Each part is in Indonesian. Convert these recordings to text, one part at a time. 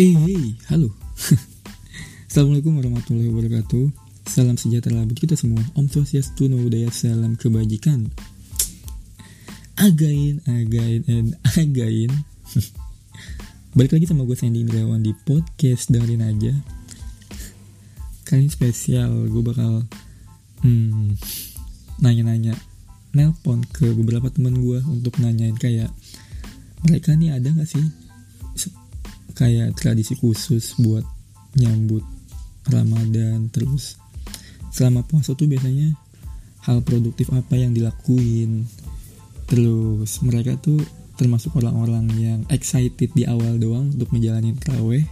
Eh, hey, halo. Assalamualaikum warahmatullahi wabarakatuh. Salam sejahtera buat kita semua. Om Swastiastu, Namo Buddhaya, salam kebajikan. Again, again, and again. Balik lagi sama gue Sandy Indrawan di podcast Dengerin Aja. Kali ini spesial, gue bakal hmm, nanya-nanya nelpon ke beberapa temen gue untuk nanyain kayak mereka nih ada gak sih kayak tradisi khusus buat nyambut Ramadan terus selama puasa tuh biasanya hal produktif apa yang dilakuin. Terus mereka tuh termasuk orang-orang yang excited di awal doang untuk ngejalanin terawih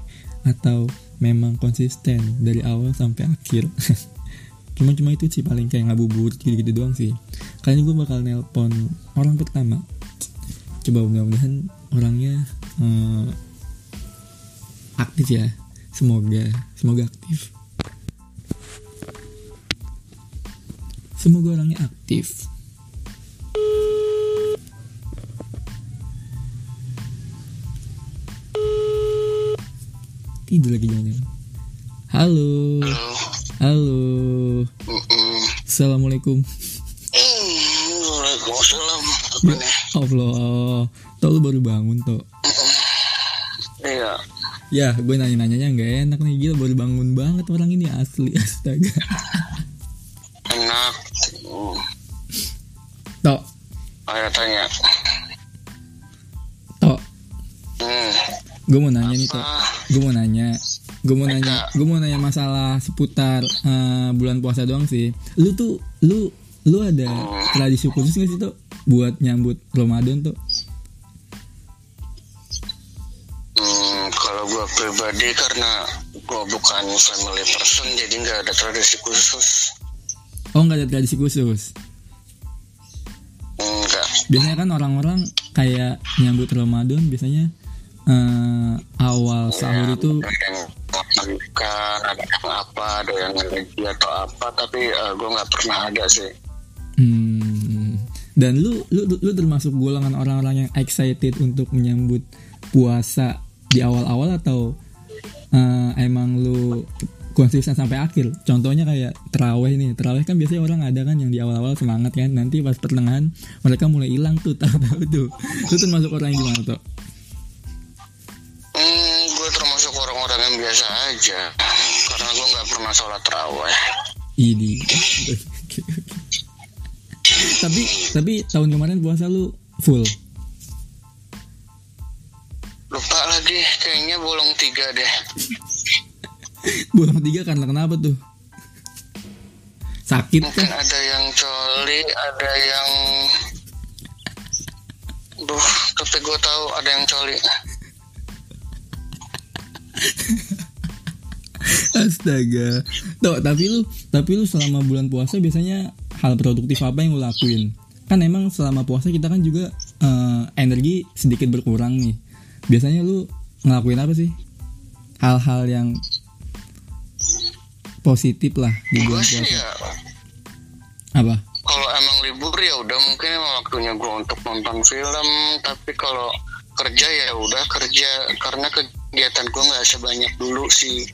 atau memang konsisten dari awal sampai akhir. Cuma cuma itu sih paling kayak ngabuburit gitu gitu doang sih. Kali ini gue bakal nelpon orang pertama. Coba mudah-mudahan orangnya eh, aktif ya semoga semoga aktif semoga orangnya aktif tidur lagi jangan halo Halo. halo Mm-mm. assalamualaikum Hmm, Waalaikumsalam. Ya? Allah tau lu baru bangun tuh. Ya, gue nanya-nanyanya nggak enak nih gila baru bangun banget orang ini asli astaga. Enak. Hmm. Tok, Ayo tanya. tok, Hmm. gue mau nanya nih tok, gue mau nanya, gue mau nanya, gue mau nanya masalah seputar eh, bulan puasa doang sih. Lu tuh, lu, lu ada tradisi khusus gak sih tok buat nyambut Ramadan tuh? Gue pribadi karena gue bukan family person jadi nggak ada tradisi khusus. Oh nggak ada tradisi khusus. Enggak. Biasanya kan orang-orang kayak nyambut Ramadan biasanya eh, awal sahur itu Ada yang makan, ada yang apa, ada yang ngaji atau apa, tapi gue nggak pernah ada sih. Hmm. Dan lu, lu lu termasuk golongan orang-orang yang excited untuk menyambut puasa di awal-awal atau eh, emang lu konsisten sampai akhir? Contohnya kayak terawih nih, terawih kan biasanya orang ada kan yang di awal-awal semangat kan, nanti pas pertengahan mereka mulai hilang tuh, tahu-tahu tuh. Lu termasuk orang yang gimana tuh? Hmm, gue termasuk orang-orang yang biasa aja. Karena gue nggak pernah sholat terawih. Ini. tapi tapi tahun kemarin puasa lu full. Lupa lagi, kayaknya bolong tiga deh. Bolong tiga karena kenapa tuh? Sakit Mungkin kan? ada yang coli, ada yang... Duh, tapi gue tahu ada yang coli. Astaga. Tuh, tapi lu tapi lu selama bulan puasa biasanya hal produktif apa yang lu lakuin? Kan emang selama puasa kita kan juga eh, energi sedikit berkurang nih. Biasanya lu ngelakuin apa sih? Hal-hal yang positif lah di bulan puasa. ya, Apa? kalau emang libur ya udah mungkin emang waktunya gue untuk nonton film. Tapi kalau kerja ya udah kerja. Karena kegiatan gue nggak sebanyak dulu sih.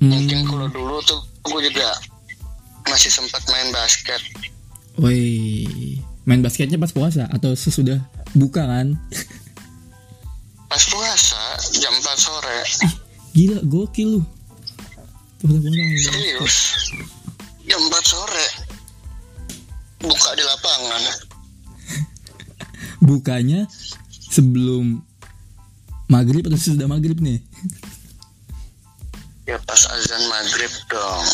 Mungkin Hmm, kalau dulu tuh gue juga masih sempat main basket. woi, main basketnya pas puasa atau sesudah buka kan? Pas puasa jam 4 sore. Gila, gokil lu. Serius? Jam 4 sore. Buka di lapangan. bukanya sebelum maghrib atau sesudah maghrib nih? Ya pas azan maghrib dong.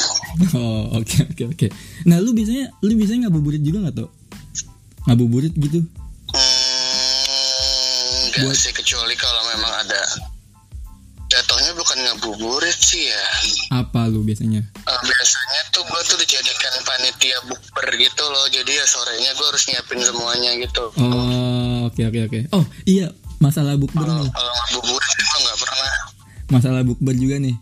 Oh oke oke oke. Nah lu biasanya lu biasanya ngabuburit juga nggak tuh? Ngabuburit gitu? Enggak Buat- sih kecuali kalau memang ada. Jatuhnya bukan ngabuburit sih ya. Apa lu biasanya? Eh, biasanya tuh gue tuh dijadikan panitia bukber gitu loh. Jadi ya sorenya gue harus nyiapin semuanya gitu. Oh oke oke oke. Oh iya masalah bukber Kalau nih. kalau ngabuburit gue nggak pernah. Masalah bukber juga nih.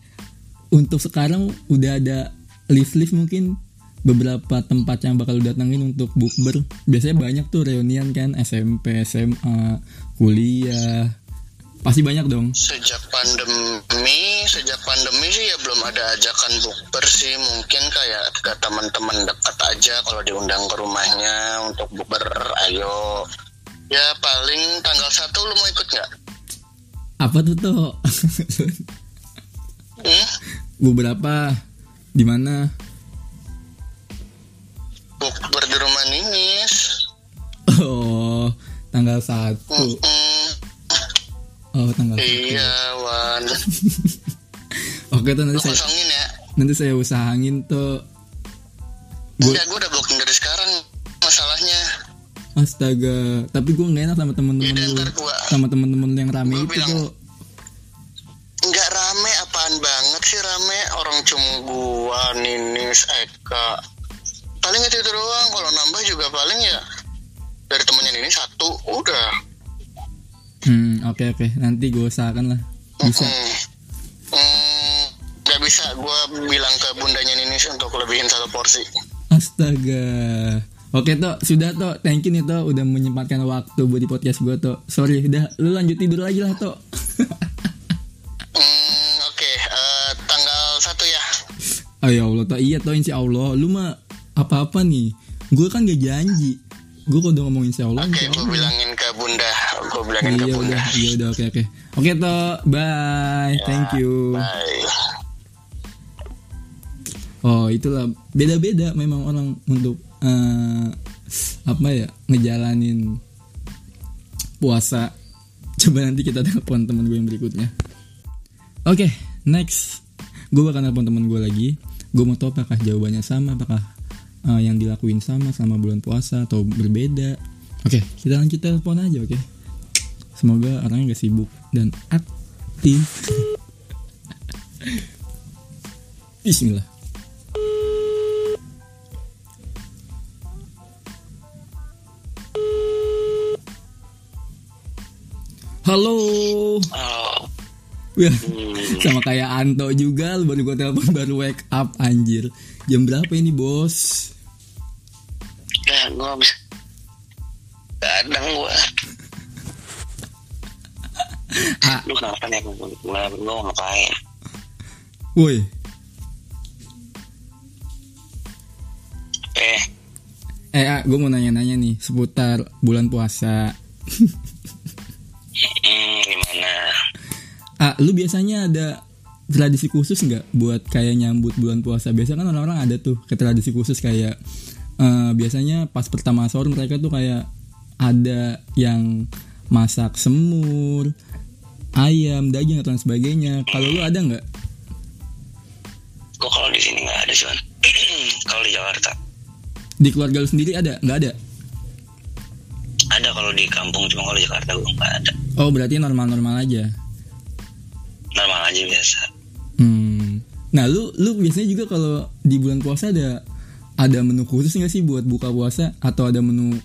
Untuk sekarang udah ada list-list mungkin beberapa tempat yang bakal lu datengin untuk bukber. Biasanya banyak tuh reunian kan SMP, SMA, kuliah, Pasti banyak dong. Sejak pandemi, sejak pandemi sih ya belum ada ajakan bukber sih. Mungkin kayak ke teman-teman dekat aja kalau diundang ke rumahnya untuk bukber, ayo. Ya paling tanggal satu lu mau ikut nggak? Apa tuh toh? Hmm? Beberapa di mana? Bukber di rumah Ninis. Oh, tanggal satu. Oh, tanggal satu. Iya, Wan. Oke tuh nanti Lu saya ya. nanti saya usahain tuh. Gue Enggak, gue udah blocking dari sekarang masalahnya. astaga, tapi gue nggak enak sama temen-temen gua sama temen-temen yang rame Gua itu bilang- tuh. nggak rame apaan banget sih rame orang cuma gua Ninis Eka paling itu, itu doang kalau nambah juga paling ya dari temennya ini satu udah Hmm, oke oke, nanti gue usahakan lah. Bisa. Mm, nggak bisa gua bilang ke bundanya Ninis untuk lebihin satu porsi Astaga. Oke toh, sudah toh. Thank you nih toh udah menyempatkan waktu buat di podcast gue toh. Sorry, udah lu lanjut tidur lagi lah toh. Hmm, oke eh, tanggal satu ya Oh ya Allah toh, iya toh insya Allah. Lu mah apa-apa nih. Gue kan gak janji. Gue udah ngomong insya Allah, oke gua Allah. bilangin ke bunda gua bilangin ke Iya bunda udah, iya udah, oke oke. Oke toh, bye, thank you. bye Oh itulah beda-beda memang orang untuk eh, apa ya ngejalanin puasa. Coba nanti kita telepon teman gue yang berikutnya. Oke, next. Gue bakal telepon teman gue lagi. Gue mau tahu apakah jawabannya sama, apakah eh, yang dilakuin sama selama bulan puasa atau berbeda. Oke, kita lanjut telepon aja, oke. Semoga orangnya gak sibuk dan aktif. Bismillah. Halo. oh, hmm. sama kayak Anto juga lu baru gue telepon baru wake up anjir. Jam berapa ini, Bos? Gua bisa kadang gua Ah, lu kenapa nih gua mau ngapain woi. eh Eh, ah, gue mau nanya-nanya nih seputar bulan puasa. hmm, gimana Ah, lu biasanya ada tradisi khusus nggak buat kayak nyambut bulan puasa? Biasa kan orang-orang ada tuh ke tradisi khusus kayak eh, biasanya pas pertama sahur mereka tuh kayak ada yang masak semur, ayam, daging atau lain sebagainya. Kalau lu ada nggak? gua kalau di sini nggak ada cuman kalau di Jakarta Di keluarga lu sendiri ada? Nggak ada? ada kalau di kampung cuma kalau di Jakarta gua nggak ada Oh berarti normal-normal aja. normal aja biasa Hmm. Nah lu lu biasanya juga kalau di bulan puasa ada ada menu khusus nggak sih buat buka puasa atau ada menu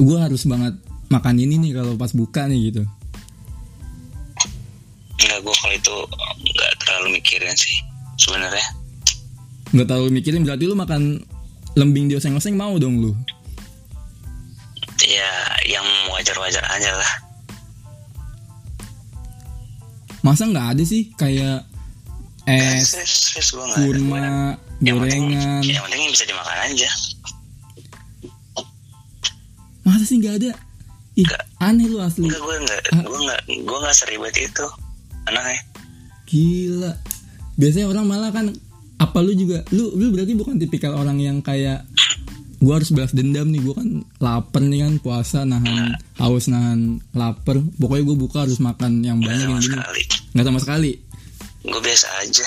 gue harus banget makan ini nih kalau pas buka nih gitu. Enggak, gue kalau itu nggak terlalu mikirin sih sebenarnya. Nggak terlalu mikirin berarti lu makan lembing di oseng-oseng mau dong lu. Ya, yang wajar-wajar aja lah. Masa nggak ada sih kayak es, Serius, serius gue kurma, Yang penting, gorengan. yang penting bisa dimakan aja. Masa sih nggak ada? Ih, Nggak. aneh lu asli. Enggak, gue nggak, Ah. gue nggak, gue nggak seribet itu. Anaknya. Gila. Biasanya orang malah kan apa lu juga lu lu berarti bukan tipikal orang yang kayak gua harus balas dendam nih gua kan lapar nih kan puasa nahan haus nahan lapar pokoknya gua buka harus makan yang banyak sama yang gini sekali. nggak sama sekali Gue biasa aja.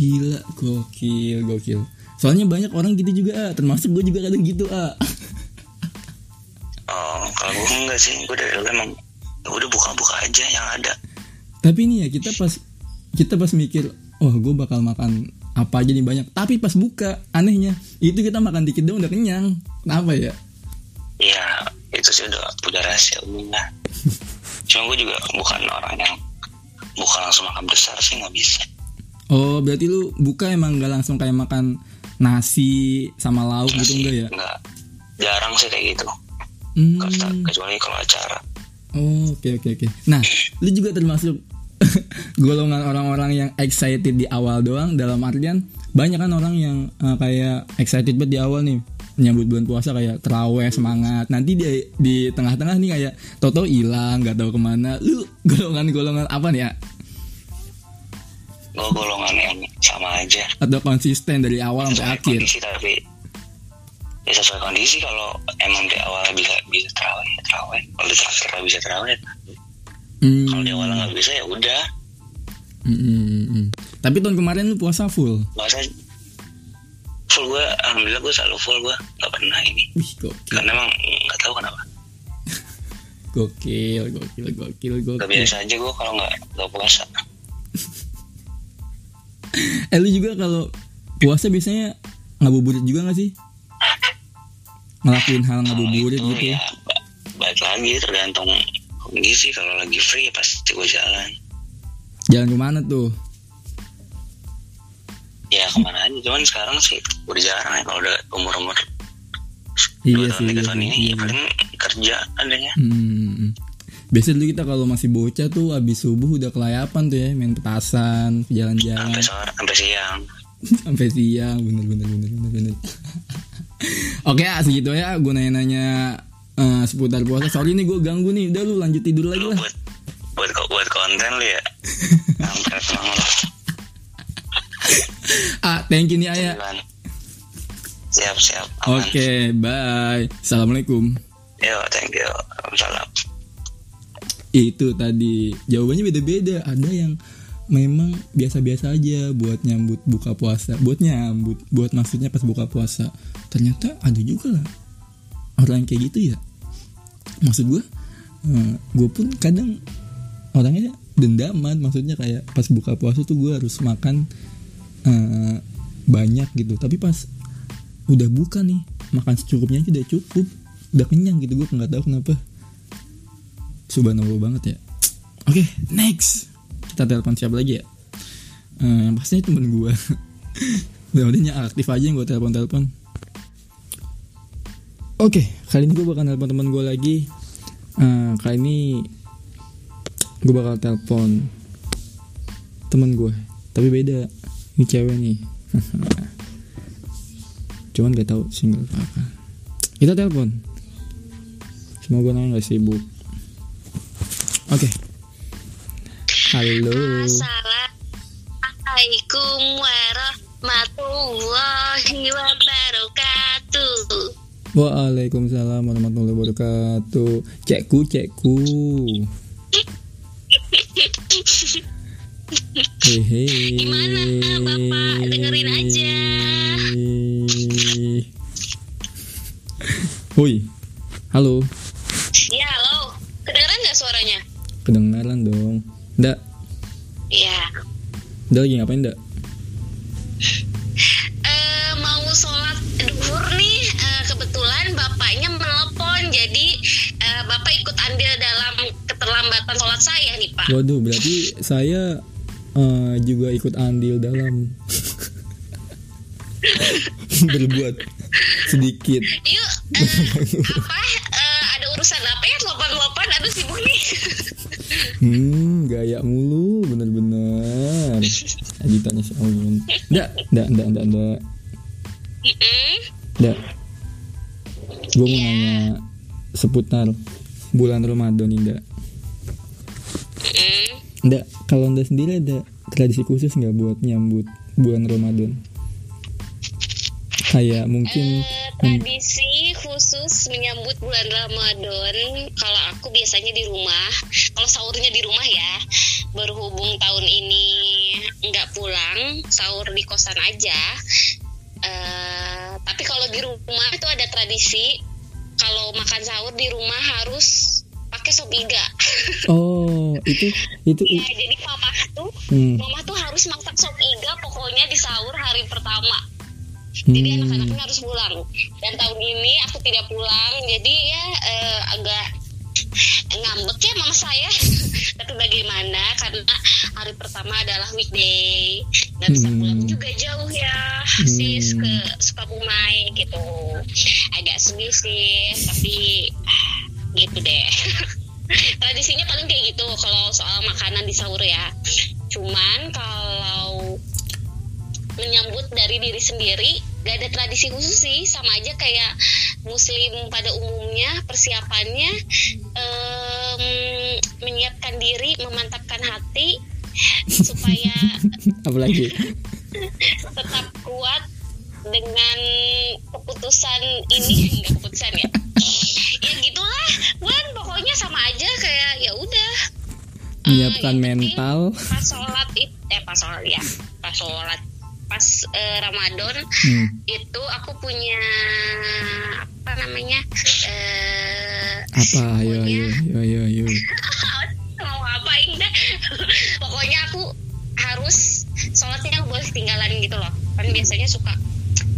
Gila gokil gokil soalnya banyak orang gitu juga ah. termasuk gue juga kadang gitu ah Oh, kalau gue enggak sih. Gue dari dulu emang ya udah buka-buka aja yang ada. tapi nih ya kita pas kita pas mikir oh gue bakal makan apa aja nih banyak tapi pas buka anehnya itu kita makan dikit dong udah kenyang kenapa ya Ya, itu sih udah udah rahasia umum lah. Cuma gue juga bukan orang yang bukan langsung makan besar sih nggak bisa. Oh, berarti lu buka emang gak langsung kayak makan nasi sama lauk gitu enggak ya? Nggak, jarang sih kayak gitu. Hmm. Kecuali- kalau acara. Oh, oke oke oke. Nah, lu juga termasuk golongan orang-orang yang excited di awal doang dalam artian banyak kan orang yang uh, kayak excited banget di awal nih nyambut bulan puasa kayak teraweh semangat nanti di di tengah-tengah nih kayak toto hilang nggak tahu ke mana lu golongan-golongan apa nih ya gue golongan yang sama aja. Atau konsisten dari awal sampai akhir. kondisi tapi ya sesuai kondisi kalau emang di awal bisa bisa terawih ya terawih. Kalau di terakhir bisa terawih ya Hmm. kalau di awal nggak bisa ya udah. Hmm, hmm, hmm, hmm. tapi tahun kemarin lu puasa full? Puasa full gue alhamdulillah gue selalu full gue nggak pernah ini. Wih gokil. Karena emang nggak tahu kenapa. Gokil gokil gokil Gak gokil biasa aja gue kalau nggak nggak puasa eh lu juga kalau puasa biasanya ngabuburit juga gak sih? Ngelakuin hal ngabuburit Kalau gitu. itu ya ba- balik lagi tergantung kondisi kalau lagi free ya pasti gue jalan. Jalan ke mana tuh? Ya ke mana aja. Cuman sekarang sih udah jarang ya kalau udah umur umur iya sih tahun tiga iya tahun ini iya. ya paling kerja adanya. Hmm. Biasanya dulu kita kalau masih bocah tuh abis subuh udah kelayapan tuh ya main petasan, jalan-jalan sampai sore sampai siang sampai siang bener bener bener bener bener. Oke ah segitu ya gue nanya-nanya eh, seputar puasa. Sorry nih gue ganggu nih. Udah lu lanjut tidur lagi lah. buat buat buat konten lu ya. Ah thank you nih ayah. Siap siap Oke aman bye. Assalamualaikum. yo thank you salam Itu tadi jawabannya beda-beda. Ada yang memang biasa-biasa aja buat nyambut buka puasa, buat nyambut, buat maksudnya pas buka puasa. Ternyata ada juga lah orang yang kayak gitu ya. Maksud gue, gue pun kadang orangnya dendaman. Maksudnya kayak pas buka puasa tuh gue harus makan eh, banyak gitu. Tapi pas udah buka nih, makan secukupnya aja udah cukup, udah kenyang gitu. Gue nggak tahu kenapa subhanallah banget ya. Oke next. Kita telepon siapa lagi ya? Eh, yang pastinya temen gue mudah-mudahan aktif aja yang gue telepon telepon oke kali ini gue bakal telepon temen gue lagi. Eh, kali ini gue bakal telepon temen gue tapi beda ini cewek nih. Cuman gak tahu single apa. Apa kita telepon. Semoga nanya gak sibuk Oke. Halo. Assalamualaikum warahmatullahi wabarakatuh. Waalaikumsalam warahmatullahi wabarakatuh. Cekku, cekku. Hehe. Gimana, Bapak? Dengerin aja. Hui. Halo. Ya, halo. Kedengeran nggak suaranya? Kedengaran dong. Ndak. Ya. Ndak lagi ngapain ndak? Eh, mau sholat duhur nih. eh, kebetulan bapaknya menelpon, jadi eh, bapak ikut andil dalam keterlambatan sholat saya nih, Pak. Waduh, berarti saya juga ikut andil dalam berbuat sedikit. Yuk, apa? ada urusan apa ya? Telepon-telepon, aduh sibuk nih. Hmm, gaya mulu, bener-bener. Editannya si Aun. Nggak, nggak, nggak, nggak, Mm-mm. nggak. Gue mau nanya seputar bulan Ramadan nggak. Mm-mm. Nggak, kalau anda sendiri ada tradisi khusus nggak buat nyambut bulan Ramadan? Kayak mungkin Eh, tradisi khusus menyambut bulan Ramadan kalau aku biasanya di rumah kalau sahurnya di rumah ya berhubung tahun ini nggak pulang sahur di kosan aja. Eh, tapi kalau di rumah itu ada tradisi kalau makan sahur di rumah harus pakai sop iga. Oh itu itu, ya jadi mama tuh hmm, mama tuh harus masak sop iga pokoknya di sahur hari pertama jadi hmm, anak-anaknya harus pulang. Dan tahun ini aku tidak pulang jadi ya eh, agak ngambek ya mama saya. Tapi bagaimana karena hari pertama adalah weekday. Nggak bisa Hmm. pulang juga jauh ya sis ke Sukabumi gitu. Agak sedih sih tapi ah, gitu deh. Tradisinya paling kayak gitu kalau soal makanan di sahur ya. Cuman kalau menyambut dari diri sendiri gak ada tradisi khusus sih sama aja kayak muslim pada umumnya persiapannya em, menyiapkan diri memantapkan hati supaya apalagi? tetap kuat dengan keputusan ini. Enggak keputusan ya? Ya gitulah Wan. Pokoknya sama aja kayak ya udah. Menyiapkan penting mental. pas sholat it, eh pas sholat ya. Pas sholat pas eh, Ramadan hmm. itu aku punya apa namanya eh apa? Ayo ayo ayo ayo mau ngapain dah pokoknya aku harus sholatnya nggak boleh ketinggalan gitu loh. Kan biasanya suka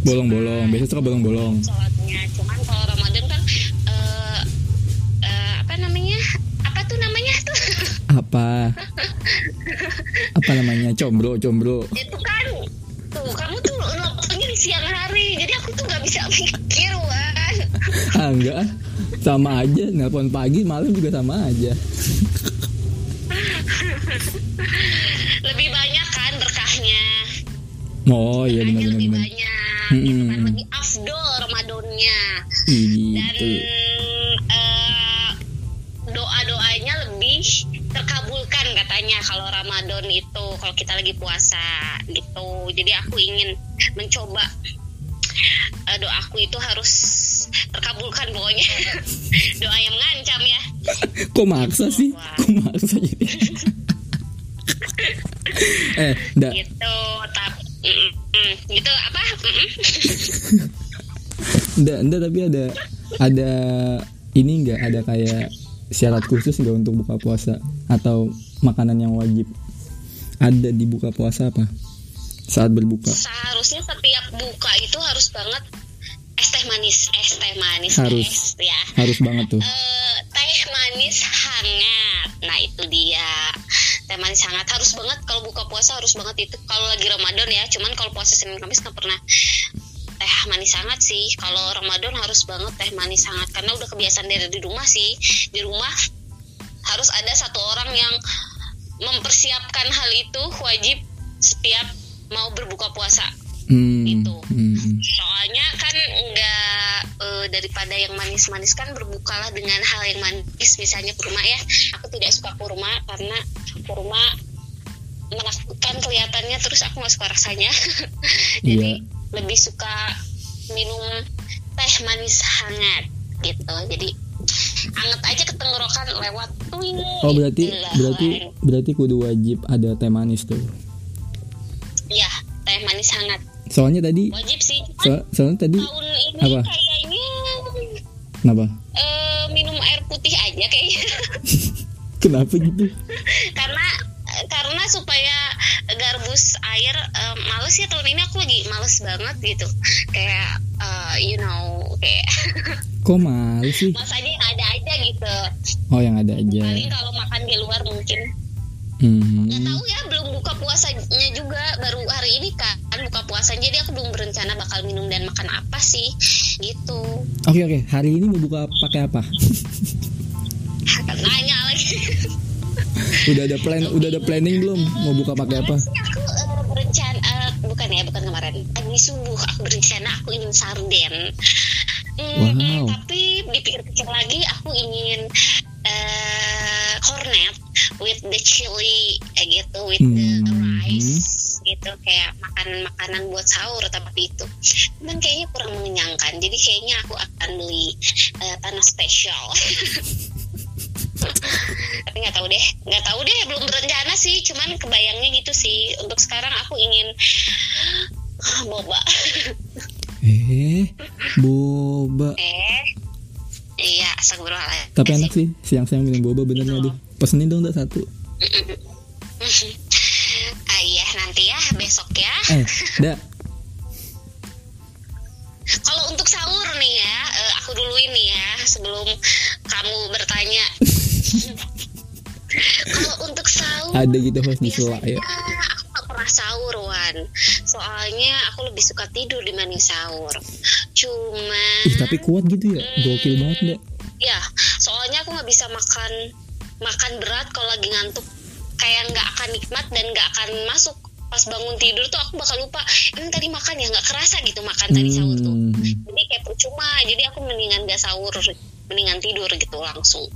bolong-bolong biasa suka bolong-bolong. sholatnya. Cuman kalau Ramadan kan eh eh, apa namanya? Apa tuh namanya tuh? Apa? Apa namanya? Combro combro. Itu siang hari. Jadi aku tuh nggak bisa mikir wan. Ah enggak. Sama aja nelpon pagi malam juga sama aja. Lebih banyak kan berkahnya. Oh iya benar lebih banyak. Gitu kan Mm-mm. lebih afdol Ramadannya. Ih, dan gitu eh, doa-doanya lebih terkabulkan katanya kalau Ramadan itu kalau kita lagi puasa gitu. Jadi aku ingin mencoba eh, doaku itu harus terkabulkan pokoknya. Doa yang mengancam ya. Kok maksa sih? Kok maksa jadi? Eh ndak. Gitu tapi gitu apa? Ndak ndak tapi ada ada ini enggak ada kayak syarat khusus enggak untuk buka puasa? Atau makanan yang wajib? Ada di buka puasa apa saat berbuka? Seharusnya setiap buka itu harus banget es teh manis es teh manis Harus. es ya. Harus banget tuh. Eh, teh manis hangat. Nah itu dia. Teh manis hangat. Harus banget kalau buka puasa harus banget itu. Kalau lagi Ramadan ya cuman kalau puasa Senin Kamis nggak pernah teh manis hangat sih. Kalau Ramadan harus banget teh manis hangat. Karena udah kebiasaan dari di rumah sih. Di rumah harus ada satu orang yang mempersiapkan hal itu wajib setiap mau berbuka puasa. Hmm, Gitu. hmm. soalnya kan nggak eh, daripada yang manis-manis kan berbukalah dengan hal yang manis. Misalnya kurma ya. Aku tidak suka kurma karena kurma menakutkan kelihatannya terus aku nggak suka rasanya. Jadi lebih suka minum teh manis hangat gitu. Jadi anget aja ke tenggorokan lewat. Tuing oh berarti gitu berarti berarti kudu wajib ada teh manis tuh manis hangat soalnya tadi wajib sih. so- soalnya tadi tahun ini Apa? kayaknya kenapa? eh, minum air putih aja kayaknya. Kenapa gitu? Karena karena supaya garbus air eh, males ya tahun ini aku lagi males banget gitu. Kayak eh, you know kayak kok malu sih? Masanya yang ada aja gitu. Oh yang ada aja. Paling kalau makan di luar mungkin hmm. nggak tahu ya belum buka puasanya juga. Baru hari ini kan buka puasa jadi aku belum berencana bakal minum dan makan apa sih gitu. Oke oke. Hari ini mau buka pakai apa? Nanya lagi. Udah ada plan udah ada planning belum? Mau buka pakai apa? Aku eh, berencana eh, bukan ya bukan kemarin. Pagi subuh aku berencana aku ingin sarden. Hmm, Wow. tapi dipikir-pikir lagi aku ingin eh cornet with the chili eh, gitu with the Hmm. rice gitu kayak makanan-makanan buat sahur tapi itu. Cuman kayaknya kurang mengenyangkan. Jadi kayaknya aku akan beli eh, tanah spesial. Tapi nggak tahu deh nggak tahu deh belum berencana sih. Cuman kebayangnya gitu sih. Untuk sekarang aku ingin boba. Eh boba. Eh astagfirullahaladzim tapi enak sih. siang-siang minum boba bener nggak tuh pesenin dong dah satu. Ah iya nanti ya besok ya. Eh dah kalau untuk sahur nih ya eh, aku dulu ini ya sebelum kamu bertanya. Kalau untuk sahur ada gitu host di sela ya? aku gak pernah sahur Wan. Soalnya aku lebih suka tidur dibanding sahur. Cuma ih tapi kuat gitu ya? Gokil banget nggak ya soalnya aku nggak bisa makan makan berat kalau lagi ngantuk. Kayak nggak akan nikmat dan nggak akan masuk. Pas bangun tidur tuh aku bakal lupa ini tadi makan ya? Nggak kerasa gitu makan tadi sahur tuh. Hmm. jadi kayak percuma jadi aku mendingan gak sahur mendingan tidur gitu langsung.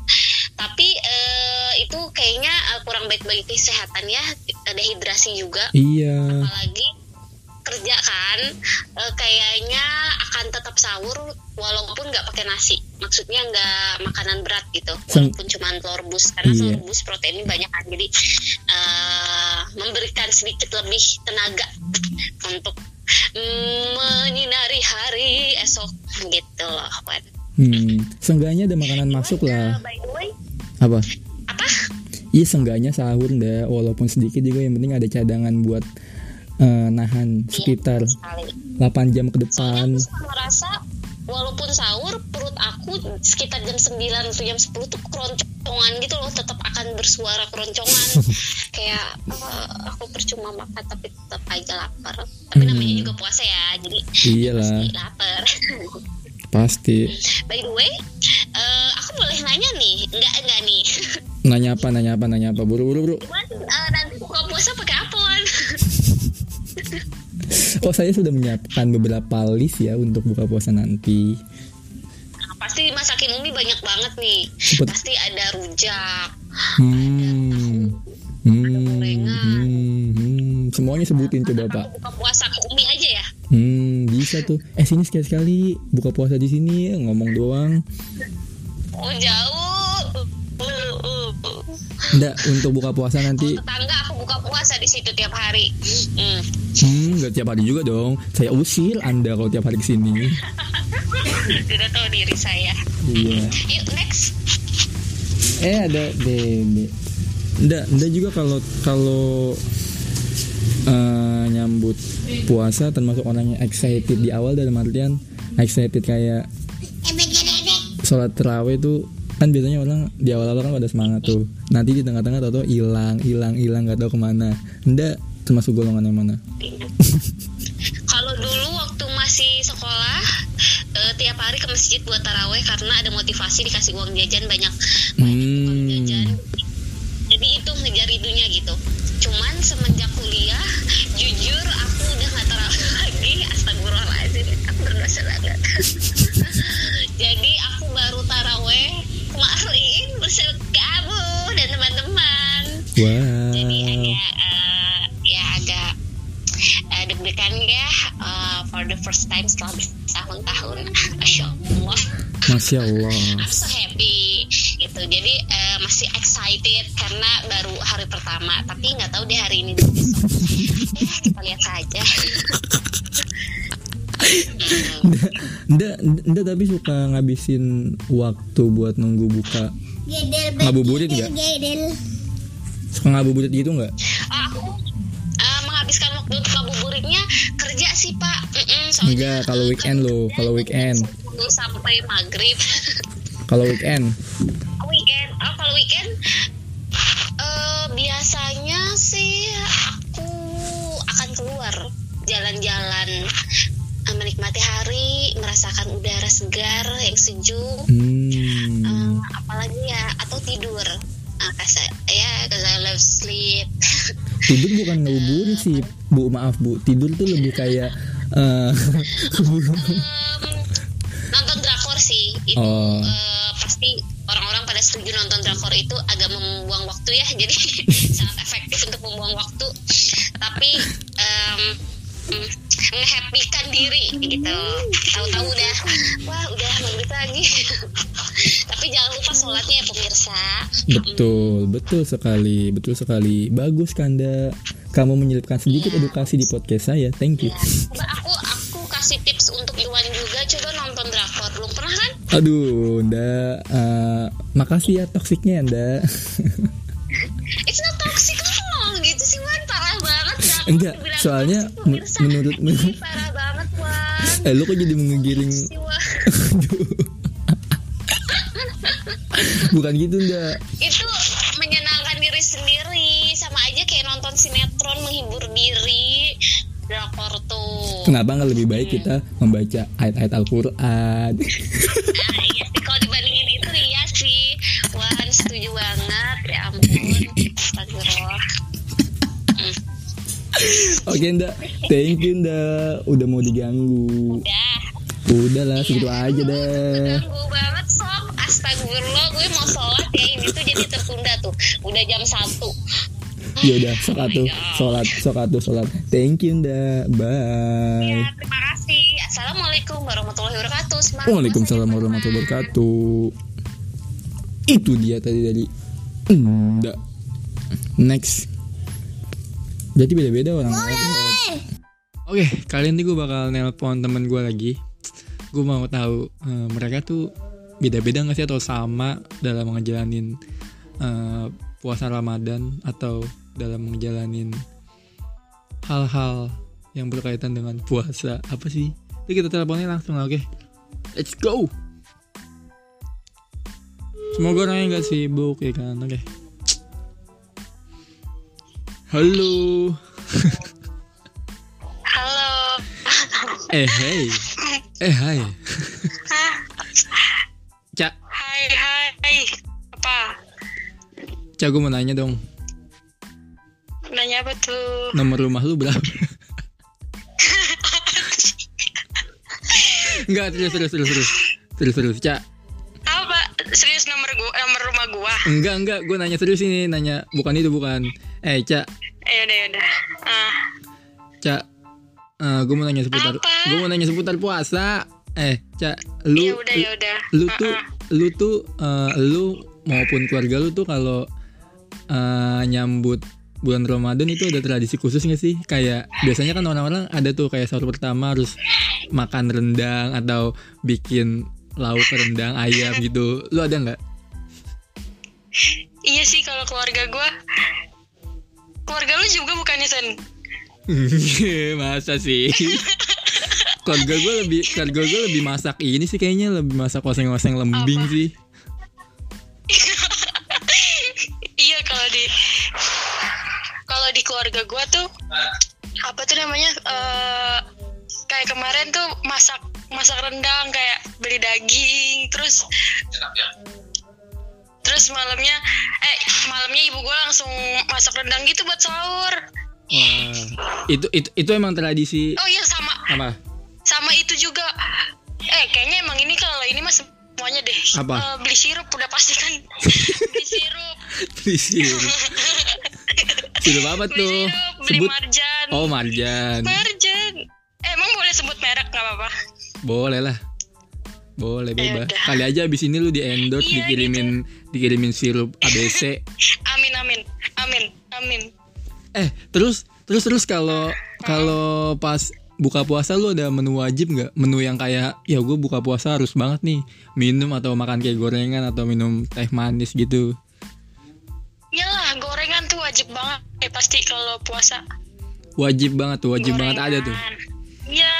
Tapi eh, itu kayaknya eh, kurang baik bagi kesehatan ya dehidrasi juga. Iya. apalagi kerja kan eh, kayaknya akan tetap sahur walaupun nggak pakai nasi maksudnya nggak makanan berat gitu walaupun cuma telur rebus karena Iya. telur rebus proteinnya banyak kan jadi eh, memberikan sedikit lebih tenaga untuk menyinari hari esok gitu loh Wan. Hmm. Seenggaknya ada makanan masuk lah. by the way Apa? apa Iya seenggaknya sahur dah walaupun sedikit juga yang penting ada cadangan buat eh, nahan sekitar Iya, sekali. 8 jam ke soalnya depan. aku suka merasa walaupun sahur perut aku sekitar jam 9 atau jam 10 tuh keroncongan gitu loh tetap akan bersuara keroncongan kayak eh, aku percuma makan tapi tetap aja lapar tapi Hmm. namanya juga puasa ya jadi Iyalah, pasti lapar pasti. by the way eh, aku boleh nanya nih enggak enggak nih Nanya apa, nanya apa, nanya apa. Buru-buru, buru. cuman eh, Oh, saya sudah menyiapkan beberapa list ya untuk buka puasa nanti. pasti masakin umi banyak banget nih Cepet. pasti ada rujak Hmm. Hmm, gorengan. hmm, hmm. Semuanya sebutin coba, Pak. Buka puasa ke umi aja ya Hmm, bisa tuh. Eh, sini sekali-sekali buka puasa di sini ngomong doang. Oh jauh. Enggak, untuk buka puasa nanti. Tetangga aku buka puasa di situ tiap hari. Hmm. Hmm, enggak tiap hari juga dong. Saya usir Anda kalau tiap hari ke sini. Tidak tahu diri saya. Iya. Yuk next. Eh, ada Dede. Enggak, enggak juga kalau kalau eh, nyambut puasa termasuk orangnya excited di awal dalam artian excited kayak sholat terawih itu kan biasanya orang di awal-awal kan pada semangat tuh nanti di tengah-tengah tau hilang hilang hilang nggak tahu ke mana enggak termasuk golongan yang mana Kalau dulu waktu masih sekolah eh, tiap hari ke masjid buat taraweh karena ada motivasi dikasih uang jajan banyak uang jajan. hmm, Jadi itu ngejar itunya gitu. Cuman semenjak kuliah, jujur aku udah nggak taraweh lagi. Astagfirullahaladzim, aku berdosa banget. Jadi aku baru taraweh wow. Jadi agak eh, ya agak eh, deg-degan ya eh, for the first time setelah bertahun-tahun. Masya Allah. masya Allah. I'm so happy gitu. Jadi eh, masih excited karena baru hari pertama. Tapi nggak tahu deh hari ini ya kita lihat saja. Enggak enggak tapi suka ngabisin waktu buat nunggu buka. Ngabuburit nggak? Suka ngabuburit gitu nggak? Aku eh, menghabiskan waktu untuk ngabuburitnya kerja sih pak. Mm-mm, soalnya, Enggak, kalau eh, weekend loh, kerja kalau weekend. 10 sampai maghrib. Kalau weekend? Weekend. Oh kalau weekend eh, biasanya sih aku akan keluar jalan-jalan eh, menikmati hari merasakan udara segar yang sejuk. Hmm. eh, apalagi ya atau tidur. Ah, kasa, ya cause I love sleep. Tidur bukan ngabuburit sih bu. Maaf bu. Tidur tuh lebih kayak Em, nonton drakor sih. Itu Oh. eh, pasti orang-orang pada setuju nonton drakor itu agak membuang waktu ya. Jadi sangat efektif untuk membuang waktu. Tapi menghappykan diri gitu. Tahu-tahu udah wah udah maghrib lagi jangan lupa sholatnya ya pemirsa. Betul betul sekali betul sekali. Bagus kanda. Kamu menyelipkan sedikit Iya. edukasi di podcast saya. Thank you. Ya coba aku aku kasih tips untuk Iwan juga. Coba nonton drakor. Belum pernah kan? Aduh nda. Eh, makasih ya toksiknya nda. It's not toxic loh gitu sih Wan. Parah banget Drakor Enggak, soalnya toxic, menurut- Ih, parah banget Wan. Eh lu kok jadi mengiring? Si Wan. bukan gitu ndak itu menyenangkan diri sendiri. Sama aja kayak nonton sinetron menghibur diri. Drakor tuh. Kenapa nggak lebih baik hmm. kita membaca ayat-ayat Al-Quran? Sih kalau dibandingin itu iya sih. Wah setuju banget. Ya ampun. Oke ndak, Nda, thank you Nda, udah mau diganggu. Udah. Udahlah, lah, segitu iya. aja deh. Ganggu jadi tertunda tuh. Udah jam 1 Ya udah, sok atuh, sholat, atuh, sholat. Thank you ndak, bye. Ya, terima kasih. Assalamualaikum warahmatullahi wabarakatuh. Semangat Waalaikumsalam warahmatullahi wabarakatuh. Itu dia tadi dari Ndak. Next. Berarti beda-beda orang. Oke, kali ini gue bakal nelpon temen gue lagi. Gue mau tahu eh, mereka tuh beda-beda nggak sih atau sama dalam ngejalanin eh, puasa Ramadan atau dalam ngejalanin hal-hal yang berkaitan dengan puasa apa sih? Jadi kita teleponnya langsung lah, oke? Let's go. Semoga orangnya nggak sibuk ya kan, oke? Halo. Halo. Eh hey. Eh hai. Cak, Hai, hai. Apa? Cak gue mau nanya dong. Nanya apa tuh? Nomor rumah lu berapa? Enggak, terus terus terus terus. Terus terus, Cak. Apa? Serius nomor gua, nomor rumah gua? Enggak, enggak, gue nanya serius ini, nanya bukan itu bukan. Eh, Cak, Eh, udah, udah. Ah, Cak. Eh, gue mau nanya seputar Apa? gue mau nanya seputar puasa. Eh, Cak, lu ya udah, ya udah. lu Ah, tuh ah. lu tuh eh, lu maupun keluarga lu tuh kalau eh, nyambut bulan Ramadan itu ada tradisi khusus gak sih? Kayak biasanya kan orang-orang ada tuh kayak sahur pertama harus makan rendang atau bikin lauk rendang ayam gitu. Lu ada nggak? Iya sih kalau keluarga gua. Keluarga lu juga bukannya Sen? Masa sih? keluarga gue lebih keluarga gue lebih masak ini sih kayaknya lebih masak oseng-oseng lembing Apa? sih. Di keluarga gua tuh apa tuh namanya eh kayak kemarin tuh masak masak rendang kayak beli daging terus terus malamnya eh malamnya ibu gua langsung masak rendang gitu buat sahur Wah, itu itu itu emang tradisi oh iya sama apa? sama itu juga eh kayaknya emang ini kalau ini mas semuanya deh Apa? Eh, beli sirup udah pasti kan beli sirup Sirup. Sirup apa tuh? beli Sebut. marjan Oh, marjan. marjan eh, emang boleh sebut merek nggak apa-apa Boleh lah. Boleh bebas. udah. Kali aja abis ini lu di endorse Iya, dikirimin dikirimin sirup ABC. amin amin amin amin eh, terus terus terus kalau kalau pas buka puasa lu ada menu wajib nggak? Menu yang kayak ya gue buka puasa harus banget nih minum atau makan kayak gorengan atau minum teh manis gitu. Iyalah gorengan tuh wajib banget eh pasti kalau puasa Wajib banget tuh, wajib banget ada tuh. Iya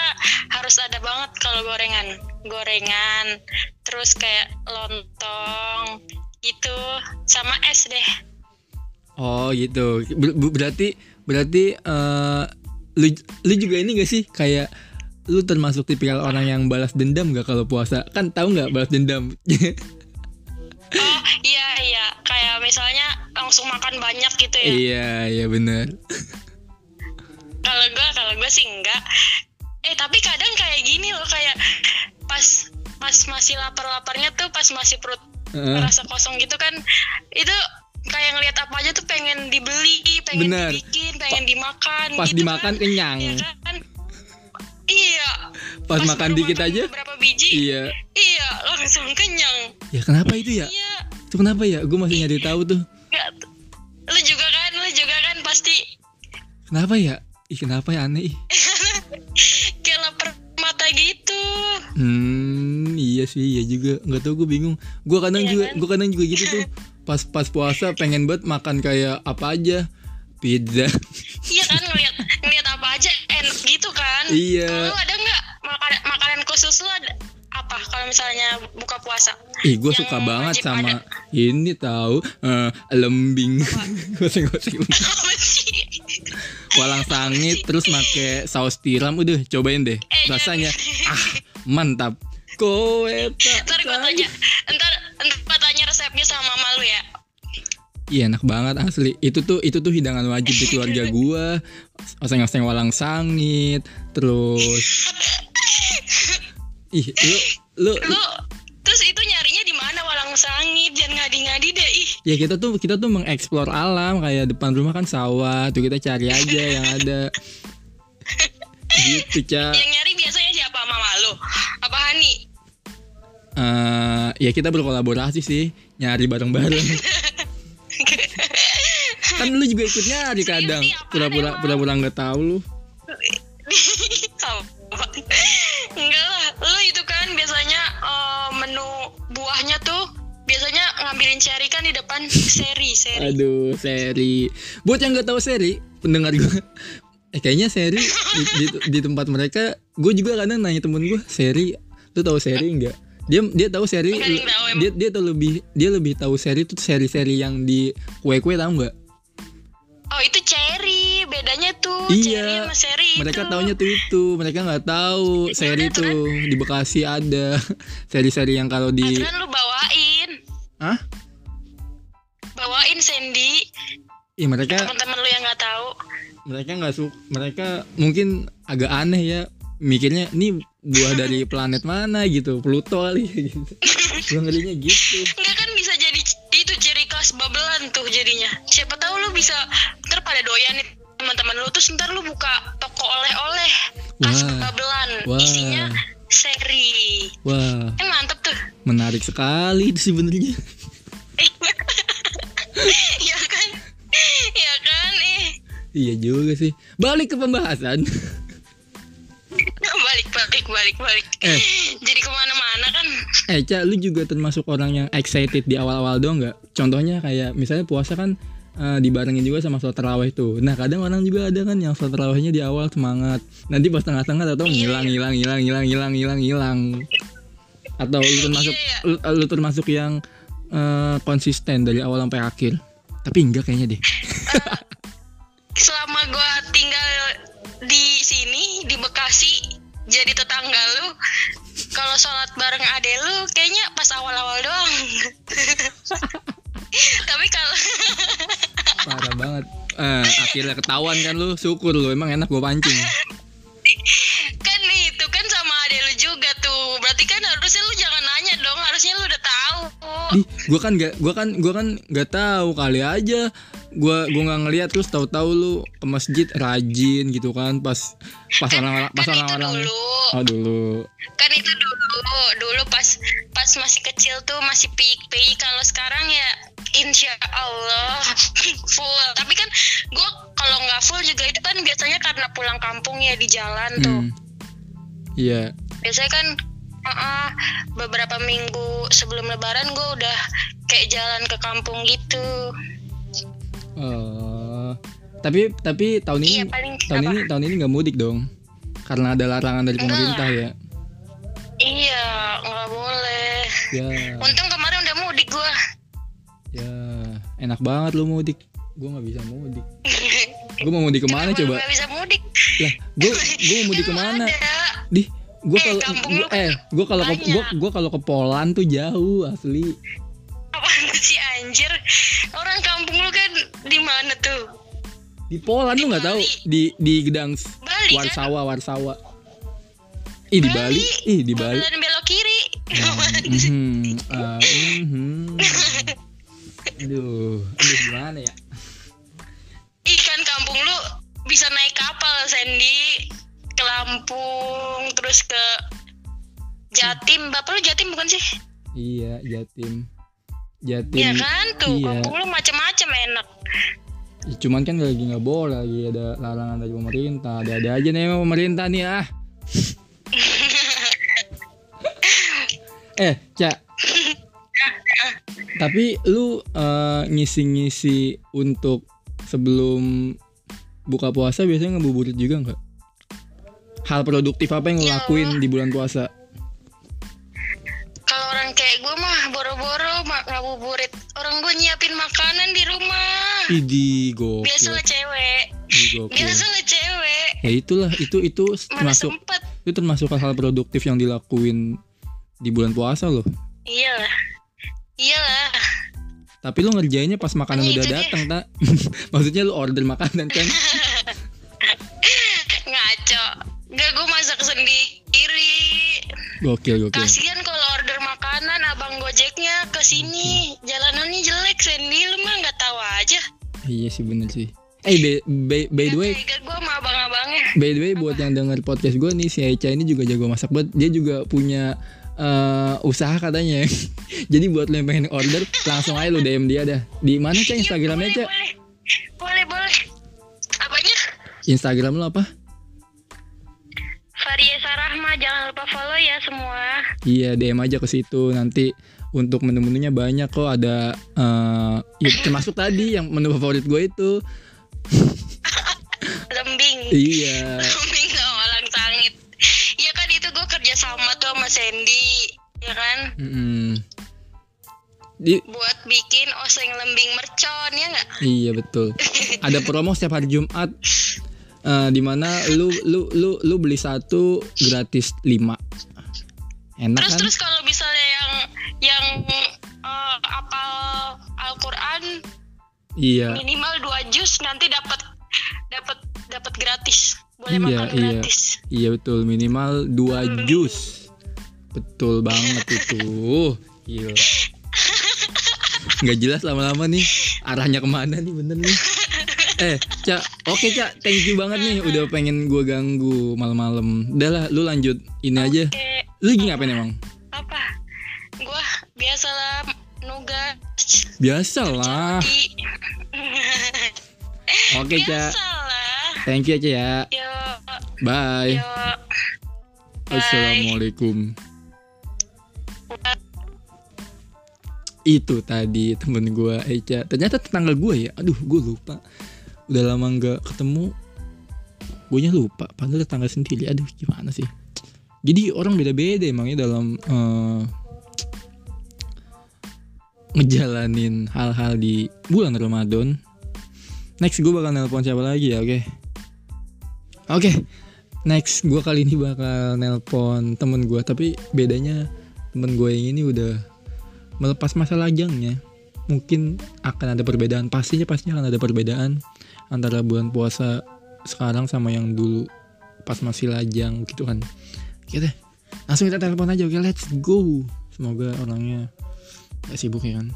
harus ada banget kalau gorengan gorengan terus kayak lontong gitu sama es deh Oh gitu. Ber- ber- berarti berarti eh, lu lu juga ini gak sih kayak lu termasuk tipikal orang yang balas dendam gak kalau puasa? Kan tahu nggak balas dendam? oh iya iya kayak misalnya langsung makan banyak gitu ya iya iya benar. kalau gue kalau gue sih enggak eh tapi kadang kayak gini loh kayak pas pas masih lapar-laparnya tuh pas masih perut Heeh. merasa kosong gitu kan itu kayak ngelihat apa aja tuh pengen dibeli pengen Bener. dibikin pengen dimakan Pas gitu dimakan kan. kenyang. Iya kan iya Pas makan baru dikit aja. beberapa biji Iya. iya langsung kenyang Ya kenapa itu ya? iya Itu kenapa ya? Gue masih nyari tahu tuh. Nggak- lu juga kan lu juga kan pasti Kenapa ya? Ih kenapa ya aneh? kayak lapar mata gitu Hmm, iya sih, iya juga. Nggak tahu gue bingung. Gue kadang Iya juga, kan? gue kadang juga gitu tuh. Pas pas puasa pengen banget makan kayak apa aja. Pizza. Iya kan ngeliat ngeliat apa aja enak gitu kan. Iya. Lu ada nggak makanan makanan khusus lu ada apa kalau misalnya buka puasa? Ih, gue suka banget sama ada. ini tahu eh, lembing. Goseng-goseng. Walang sangit terus make saus tiram udah cobain deh. Eh, Rasanya jangan. ah, mantap. Kowe Ntar gue tanya, ntar ntar gua tanya resepnya sama mama lu ya. Iya enak banget asli. Itu tuh itu tuh hidangan wajib di keluarga gua. Oseng-oseng walang sangit, terus Ih, lu lu Lu terus itu nyarinya di mana walang sangit jangan ngadi-ngadi deh ih. ya kita tuh kita tuh mengeksplor alam kayak depan rumah kan sawah, tuh kita cari aja yang ada. Gitu, Ca. Yang nyari biasanya siapa mama lu? Apa Hani? Eh, ya kita berkolaborasi sih, nyari bareng-bareng. kan lu juga ikut nyari kadang, pura-pura pura-pura nggak tahu lu. ngambilin cherry kan di depan seri seri. Aduh, seri. Buat yang nggak tahu seri, pendengar gue, eh kayaknya seri di, di, di tempat mereka, gue juga kadang nanya temen gue, seri, lu tahu seri nggak? Dia dia tahu seri, tahu dia dia tahu lebih dia lebih tahu seri tuh seri-seri yang di kue-kue tahu nggak? Oh itu cherry, bedanya tuh cherry Iya, sama seri mereka itu. taunya tuh itu, mereka nggak tahu Ya seri tuh kan. tuh di Bekasi ada seri-seri yang kalau di, Aturan lu bawain, ah, bawain Sandy, ya mereka teman-teman lu yang nggak tahu. mereka nggak suka mereka mungkin agak aneh ya mikirnya ini buah dari planet mana gitu Pluto kali gitu gue ngerinya gitu Enggak kan bisa jadi itu ciri khas babelan tuh jadinya. Siapa tahu lu bisa ntar pada doyan nih teman-teman lu terus ntar lu buka toko oleh-oleh khas Wah. babelan Wah. isinya seri. wah Kan mantep tuh. menarik sekali itu sebenarnya ya kan? Ya kan eh iya juga sih balik ke pembahasan balik balik balik balik. Eh. Jadi ke mana-mana kan? eh Ca lu juga termasuk orang yang excited di awal-awal doang nggak contohnya kayak misalnya puasa kan eh, dibarengin juga sama sholat tarawih tuh. Nah kadang orang juga ada kan yang sholat tarawihnya di awal semangat. Nanti pas tengah-tengah atau Iya, ngilang ngilang ngilang ngilang ngilang ngilang ngilang. Atau lu termasuk Iya, lu, lu termasuk yang eh, konsisten dari awal sampai akhir. Tapi enggak kayaknya deh. Selama gua tinggal di sini di Bekasi jadi tetangga lu kalau sholat bareng ade lu kayaknya pas awal-awal doang. Tapi kalau parah banget. Eh, akhirnya ketahuan kan lu? Syukur lu emang enak gua pancing. Kan itu kan sama ade lu juga tuh. Berarti kan harusnya lu jangan nanya dong harusnya lu udah tahu. Ih, gua kan gak, gua kan, gua kan nggak tahu kali aja. Gua, gua nggak ngeliat terus tahu-tahu lu ke masjid rajin gitu kan, pas, pas orang, pas kan itu orang-orang. dulu. Oh dulu. kan itu dulu dulu pas pas masih kecil tuh masih pik pi kalau sekarang ya insya Allah full tapi kan gue kalau nggak full juga itu kan biasanya karena pulang kampung ya di jalan tuh Hmm. Iya. biasanya kan uh-uh, beberapa minggu sebelum lebaran gue udah kayak jalan ke kampung gitu Eh, tapi tapi tahun ini iya paling tahun apa? ini tahun ini nggak mudik dong, karena ada larangan dari Enggak. pemerintah ya. iya nggak boleh Ya, untung kemarin udah mudik gue enak banget lu mudik. Gua nggak bisa mudik. Gua mau mudik ke mana Kenapa coba? nggak bisa mudik Lah, gua gua mau mudik ke mana? Di gua Eh, kalau kan eh gua kalau ke banyak. gua, gua kalau ke Polan tuh jauh asli. Apaan sih anjir? Orang kampung lu kan di mana tuh? Di Polan lu nggak tahu di di Gedang Bali kan? Warsawa Warsawa. Ih di Bali, ih di Bali. Dan belok kiri. Mhm, ah, mhm. Aduh, aduh gimana ya? Ikan kampung lu bisa naik kapal Sandy ke Lampung terus ke Jatim. Bapak lu Jatim bukan sih? Iya, Jatim. Jatim. Iya kan tuh iya. kampung lu macam-macam enak. Ya, Cuman kan lagi nggak boleh lagi ada larangan dari pemerintah. Ada-ada aja nih emang pemerintah nih ah. eh, Cak. Tapi lu eh, ngisi-ngisi untuk sebelum buka puasa biasanya ngebuburit juga nggak? Hal produktif apa yang lu Ya. lakuin di bulan puasa? Kalau orang kayak gue mah boro-boro mak ngabuburit. Orang gue nyiapin makanan di rumah. Idi gokil. Biasalah cewek. Idi gokil. Biasalah cewek. Ya itulah, itu itu Mana termasuk sempet. itu termasuk hal produktif yang dilakuin di bulan puasa loh. Iyalah. Iyalah. Tapi lu ngerjainnya pas makanan Iya, udah datang, tak? Maksudnya lu order makanan kan? Ngaco. Gak gue masak sendiri. Gokil, gokil. Kasihan kalau order makanan abang gojeknya ke sini jalanannya jelek Sandy lu mah nggak tahu aja. Iya sih bener sih. Eh, by, by, by the way, Gak gue sama abang-abangnya. by the way buat yang denger podcast gue nih si Aicha ini juga jago masak banget. Dia juga punya eh, usaha katanya. Jadi buat lo yang pengen order langsung aja lo DM dia dah. Di mana Ca Instagramnya Iya, Ca? boleh, boleh, boleh. Apanya? Instagram lo apa? Fariesa Rahma, jangan lupa follow ya semua. Iya DM aja ke situ nanti untuk menu-menunya banyak kok ada eh ya, termasuk tadi yang menu favorit gue itu Lembing. iya Lembing sama Sandy. Ya kan? Mm-mm. di Buat bikin oseng lembing mercon ya nggak? iya betul ada promo setiap hari Jumat eh di mana lu lu lu lu beli satu gratis lima enak Terus kan terus kalau misalnya yang yang eh, apal Al-Qur'an iya minimal dua jus nanti dapat dapat dapat gratis. Boleh Iya, makan iya. gratis. iya betul minimal dua jus betul banget itu. Iya nggak jelas lama-lama nih. Arahnya ke mana nih bener nih? Eh cak oke cak. Thank you banget nih. Udah pengen gue ganggu malam-malam. Udah lah lu lanjut. Ini aja. Lu lagi ngapain emang? Apa? Gua biasalah nugas. biasalah oke cak. Thank you aja ya Yo, bye. Yo. Bye. assalamualaikum itu tadi temen gue Eca. Ternyata tetangga gue ya? Aduh gue lupa. Udah lama nggak ketemu. Gue lupa padahal tetangga sendiri. Aduh gimana sih? Jadi orang beda-beda emangnya dalam eh, ngejalanin hal-hal di bulan Ramadan. Next gue bakal nelpon siapa lagi ya? Oke. Oke. Next gue kali ini bakal nelpon temen gue tapi bedanya temen gue yang ini udah melepas masa lajangnya mungkin akan ada perbedaan pastinya pastinya akan ada perbedaan antara bulan puasa sekarang sama yang dulu pas masih lajang gitu kan. Oke deh langsung kita telepon aja oke let's go. Semoga orangnya gak sibuk ya kan.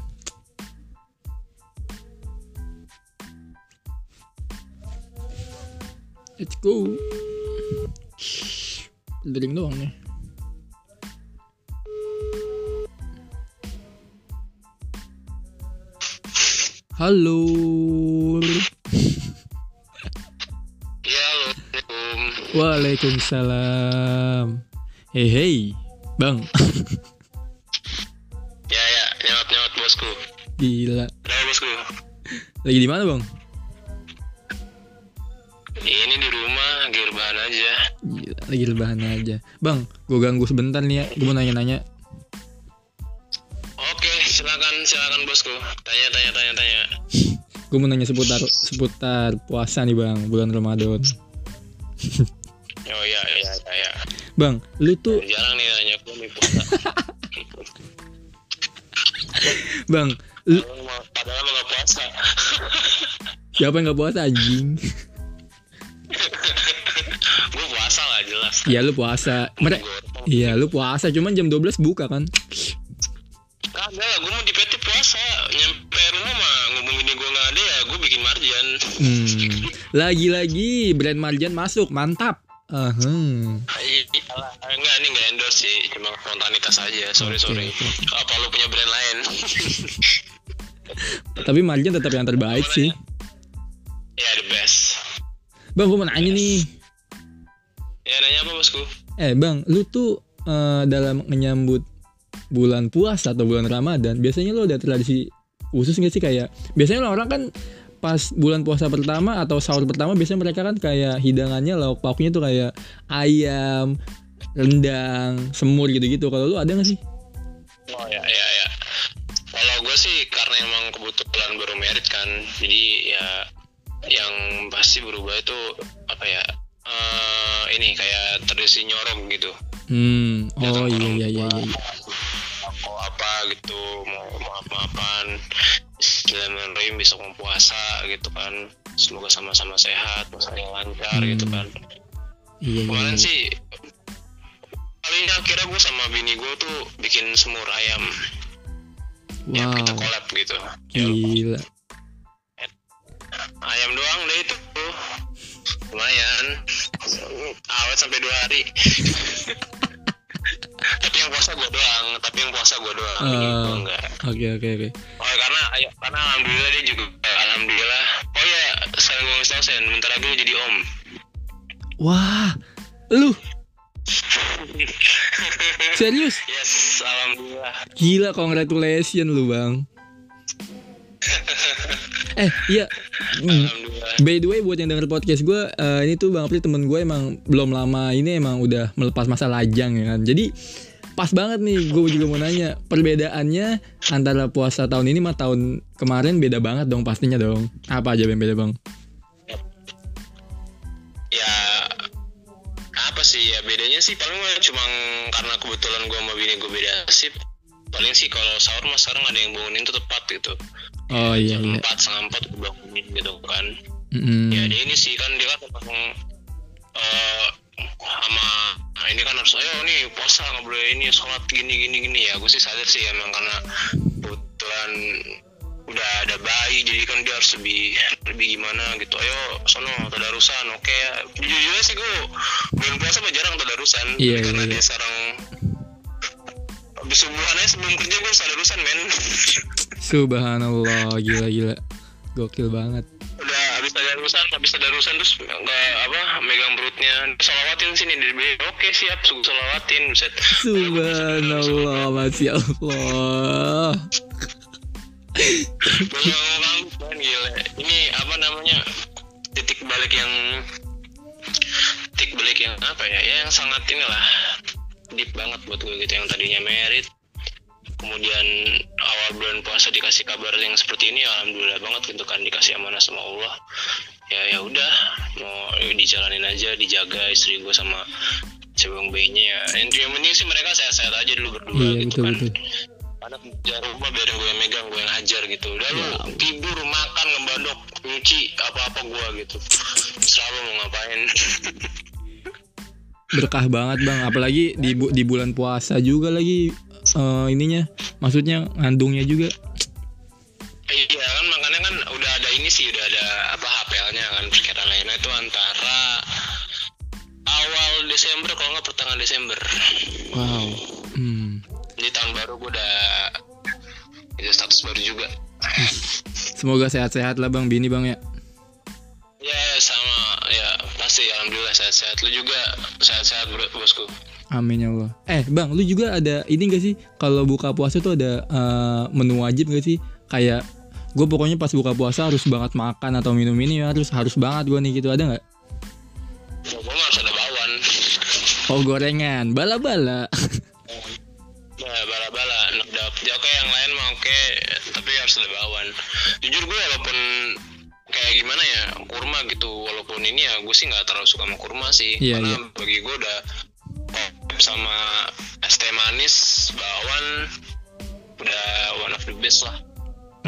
Let's go. Dering doang nih Halo. Ya, Assalamualaikum. Waalaikumsalam. Hey hey, Bang. Ya, ya, nyawat-nyawat bosku. Gila. Udah bosku. Lagi di mana, Bang? Ini di rumah, lagi rebahan aja. Gila, lagi rebahan aja. Bang, gue ganggu sebentar nih ya. Gue mau nanya-nanya. Silakan, silakan bosku. Tanya, tanya, tanya, tanya. Gue mau nanya seputar seputar puasa nih, Bang, bulan Ramadan. Oh iya, iya, iya, iya. Bang, lu tuh, Jarang nih nanya gue nih puasa. Bang, lu mau- Padahal lu gak puasa. siapa yang gak puasa anjing? gue puasa lah jelas. Iya, lu puasa. Mereka Iya, lu puasa, cuman jam 12 buka kan? Hmm. Lagi-lagi brand Marjan masuk, mantap. Aheng. Iya lah, enggak ini enggak endorse sih, cuma spontanitas aja. Sorry Oke, sorry. oke. Apa lu punya brand lain? Tapi Marjan tetap yang terbaik sih. ya the best. Bang, gue mau nanya nih. Ya nanya apa bosku? Eh, Bang, lu tuh eh, dalam menyambut bulan puasa atau bulan Ramadan, biasanya lu ada tradisi khusus nggak sih kayak biasanya orang kan pas bulan puasa pertama atau sahur pertama biasanya mereka kan kayak hidangannya lauk pauknya tuh kayak ayam, rendang, semur gitu-gitu. Kalau lu ada nggak sih? Oh ya ya ya. Kalau gue sih karena emang kebetulan baru merit kan, jadi ya yang pasti berubah itu apa ya? eh ini kayak tradisi nyorong gitu. Hmm. Oh Datang iya iya iya. tua, iya. Mau apa gitu, mau maaf maafan. Bismillahirrahmanirrahim bisa mau puasa gitu kan. Semoga sama-sama sehat puasanya lancar Hmm. gitu kan. Iya iya, kemarin iya. sih kalinya akhirnya gue sama bini gue tuh bikin semur ayam. Ya wow. kita collab gitu. Ya, gila ayam doang deh itu. Lumayan. Awet sampai dua hari yang puasa gue doang tapi yang puasa gue doang gua enggak oke oke oke Oh karena ayo karena alhamdulillah dia juga alhamdulillah. Oh ya, saya gue ngasih tau Sen, bentar lagi lu jadi om. wah lu serius yes, alhamdulillah. gila congratulations lu bang eh iya. By the way buat yang denger podcast gue eh, Ini tuh Bang Apri temen gue emang Belum lama ini emang udah melepas masa lajang ya kan Jadi pas banget nih Gue juga mau nanya. Perbedaannya antara puasa tahun ini sama tahun kemarin Beda banget dong pastinya dong. Apa aja yang beda bang? Ya apa sih? Ya bedanya sih paling cuma karena kebetulan gue sama bini gue beda sih paling sih kalau sahur mas sekarang ada yang bangunin tuh tepat gitu. Oh iya jam iya. empat setengah empat udah bangunin gitu kan. Mm-mm. ya dia ini sih kan dia kan emang eh sama nah ini kan harus ayo nih puasa nggak boleh ini sholat gini gini gini. Ya gue sih sadar sih emang karena kebetulan udah ada bayi jadi kan dia harus lebih lebih gimana gitu. Ayo sono tadarusan oke ya. Jujur sih gue bulan puasa mah jarang tadarusan. Iya, karena iya. dia sekarang habis subuhan aja sebelum kerja gue tadarusan men. Subhanallah Gila gila Gokil banget. Udah habis tadarusan habis tadarusan terus nggak apa megang perutnya. Solawatin sini di oke siap. Suruh solawatin set. Subhanallah Masya Allah. Kan gila. Ini apa namanya titik balik yang titik balik yang apa ya? Ya yang sangat inilah deep banget buat gue gitu yang tadinya merit kemudian awal bulan puasa dikasih kabar yang seperti ini alhamdulillah banget gitu kan dikasih amanah sama Allah. Ya ya udah mau dijalanin aja dijaga istri gue sama cewek bayinya ya. Yang penting sih mereka sehat-sehat aja dulu berdua Iya gitu betul kan. betul. Anak kerja rumah biarin gue yang megang gue yang hajar gitu. Udah lu Ya. tidur makan ngebandok nyuci apa-apa gue gitu. Selalu mau ngapain. Berkah banget bang. Apalagi di bu- di bulan puasa juga lagi eh, ininya maksudnya ngandungnya juga. Iya kan makanya kan udah ada ini sih udah ada apa HPL-nya kan perkiraan lainnya itu antara awal Desember kalau nggak pertengahan Desember. Wow hmm. di tahun baru gue udah itu status baru juga. Semoga sehat-sehat lah bang. Bini bang ya. Ya sama. Ya pasti alhamdulillah sehat-sehat. Lu juga sehat-sehat bro bosku amin ya Allah. Eh bang lu juga ada ini gak sih? Kalau buka puasa tuh ada eh, menu wajib gak sih? Kayak gue pokoknya pas buka puasa harus banget makan atau minum ini ya harus harus banget gue nih gitu ada nggak? Ya, gue harus ada oh gorengan. Bala-bala. Nah, bala-bala, doubt. Ya oke yang lain mah oke, tapi harus ada bawang. Jujur gue walaupun kayak gimana ya kurma gitu, walaupun ini ya gue sih nggak terlalu suka sama kurma sih, Iya, karena iya. bagi gue udah sama es teh manis, bawang, udah one of the best lah.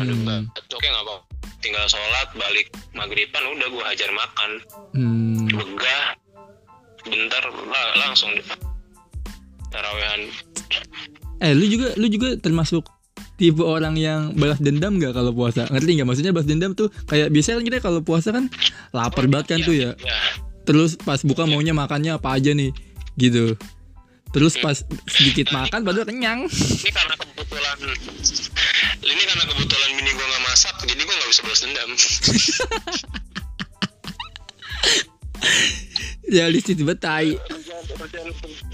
Aduh, Hmm. oke nggak apa, tinggal sholat, balik maghriban, udah gue hajar makan, hmm. begah, bentar lah, langsung. Tarawehan eh lu juga lu juga termasuk tipe orang yang balas dendam gak kalau puasa? Ngerti nggak? Maksudnya balas dendam tuh kayak biasanya kan kita kalau puasa kan lapar banget kan tuh ya. ya terus pas buka maunya makannya apa aja nih gitu terus pas sedikit makan baru kenyang. ini karena kebetulan ini karena kebetulan bini gue nggak masak jadi gue nggak bisa balas dendam banget tai kerjaan,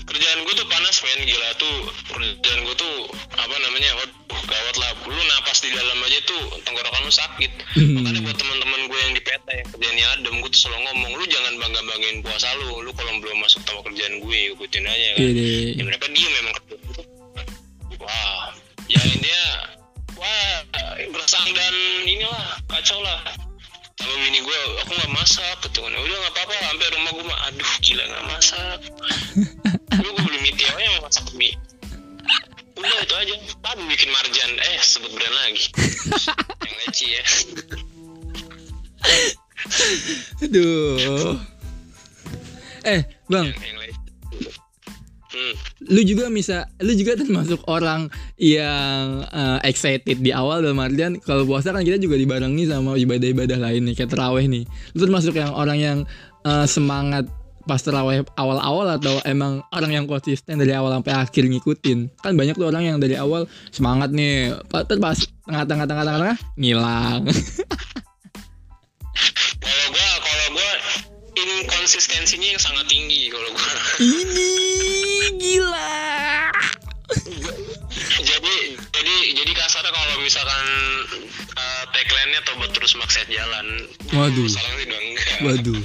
kerjaan gue tuh panas men. Gila tuh kerjaan gue tuh apa namanya waduh gawat lah. Lu napas di dalam aja tuh tenggorokan lu sakit. Hmm. makanya buat teman-teman gue yang di PT yang kerjaannya adem gue tuh selalu ngomong lu jangan bangga banggain puasa lu. Lu kalau belum masuk sama kerjaan gue ikutin aja kan. Iya ya deh. mereka diem memang wah ya intinya wah bersang dan inilah kacau lah sama bini gue aku nggak masak gitu kan udah nggak apa-apa sampai rumah gue mah. Aduh gila nggak masak. Lu gue beli mie tiaw yang masak mie. Udah itu aja. Tadi bikin marjan. Eh sebut brand lagi. Yang leci ya. Aduh. Eh, Bang, yang hmm. lu juga bisa lu juga termasuk orang yang eh, excited di awal dalam artian kalau puasa kan kita juga dibarengi sama ibadah-ibadah lain nih kayak terawih nih. Lu termasuk yang orang yang eh, semangat pas terawih awal-awal atau emang orang yang konsisten dari awal sampai akhir ngikutin? Kan banyak tuh orang yang dari awal semangat nih pas pas tengah-tengah tengah-tengah ngilang. Kalau gua kalau gua inkonsistensinya yang sangat tinggi kalau gua. Ini gila. Jadi jadi jadi kasarnya kalau misalkan uh, tagline-nya tobat terus maksud jalan. Waduh. salah sih enggak waduh.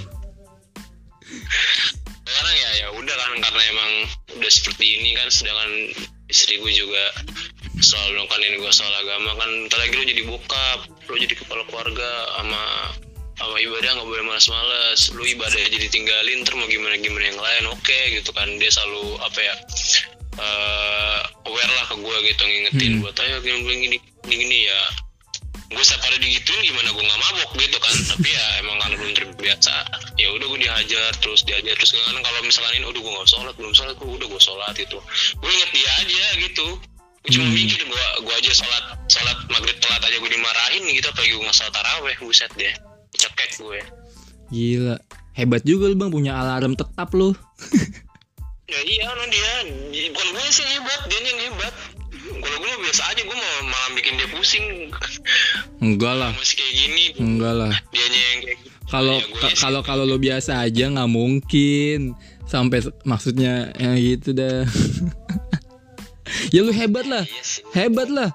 Sekarang ya ya udah kan karena emang udah seperti ini kan sedangkan istri gue juga selalu nongkanin gue soal agama kan. Ntar lagi lu jadi bokap lu jadi kepala keluarga sama sama ibadah nggak boleh malas-malas. Lu ibadah jadi tinggalin ntar mau gimana gimana yang lain oke gitu kan. Dia selalu apa ya eh aware lah ke gue gitu ngingetin Hmm. buat ayo gini gini gini, gini, gini ya. Gue setiap kali digituin gimana gue nggak mabok gitu kan. Tapi ya emang karena belum terbiasa ya udah gue dihajar terus dihajar terus kan kalau misalkan ini udah gue nggak sholat belum sholat gue udah gue sholat gitu. Gue inget dia aja gitu. Gue cuma Hmm. mikir gue gue aja sholat sholat maghrib telat aja gue dimarahin gitu. Apalagi gue nggak sholat taraweh buset deh cekek gue gila. Hebat juga lu bang. Punya alarm tetap lu. Ya iya no dia. Bukan gue sih hebat dia yang hebat kalau gue biasa aja gue mau malah bikin dia pusing. Enggak lah. Masih kayak gini. Enggak lah. Dianya yang kayak gitu. Kalau Ya, kalau kalau lo biasa aja nggak mungkin. Sampai maksudnya ya gitu dah. Ya lu hebat lah. Iya hebat lah.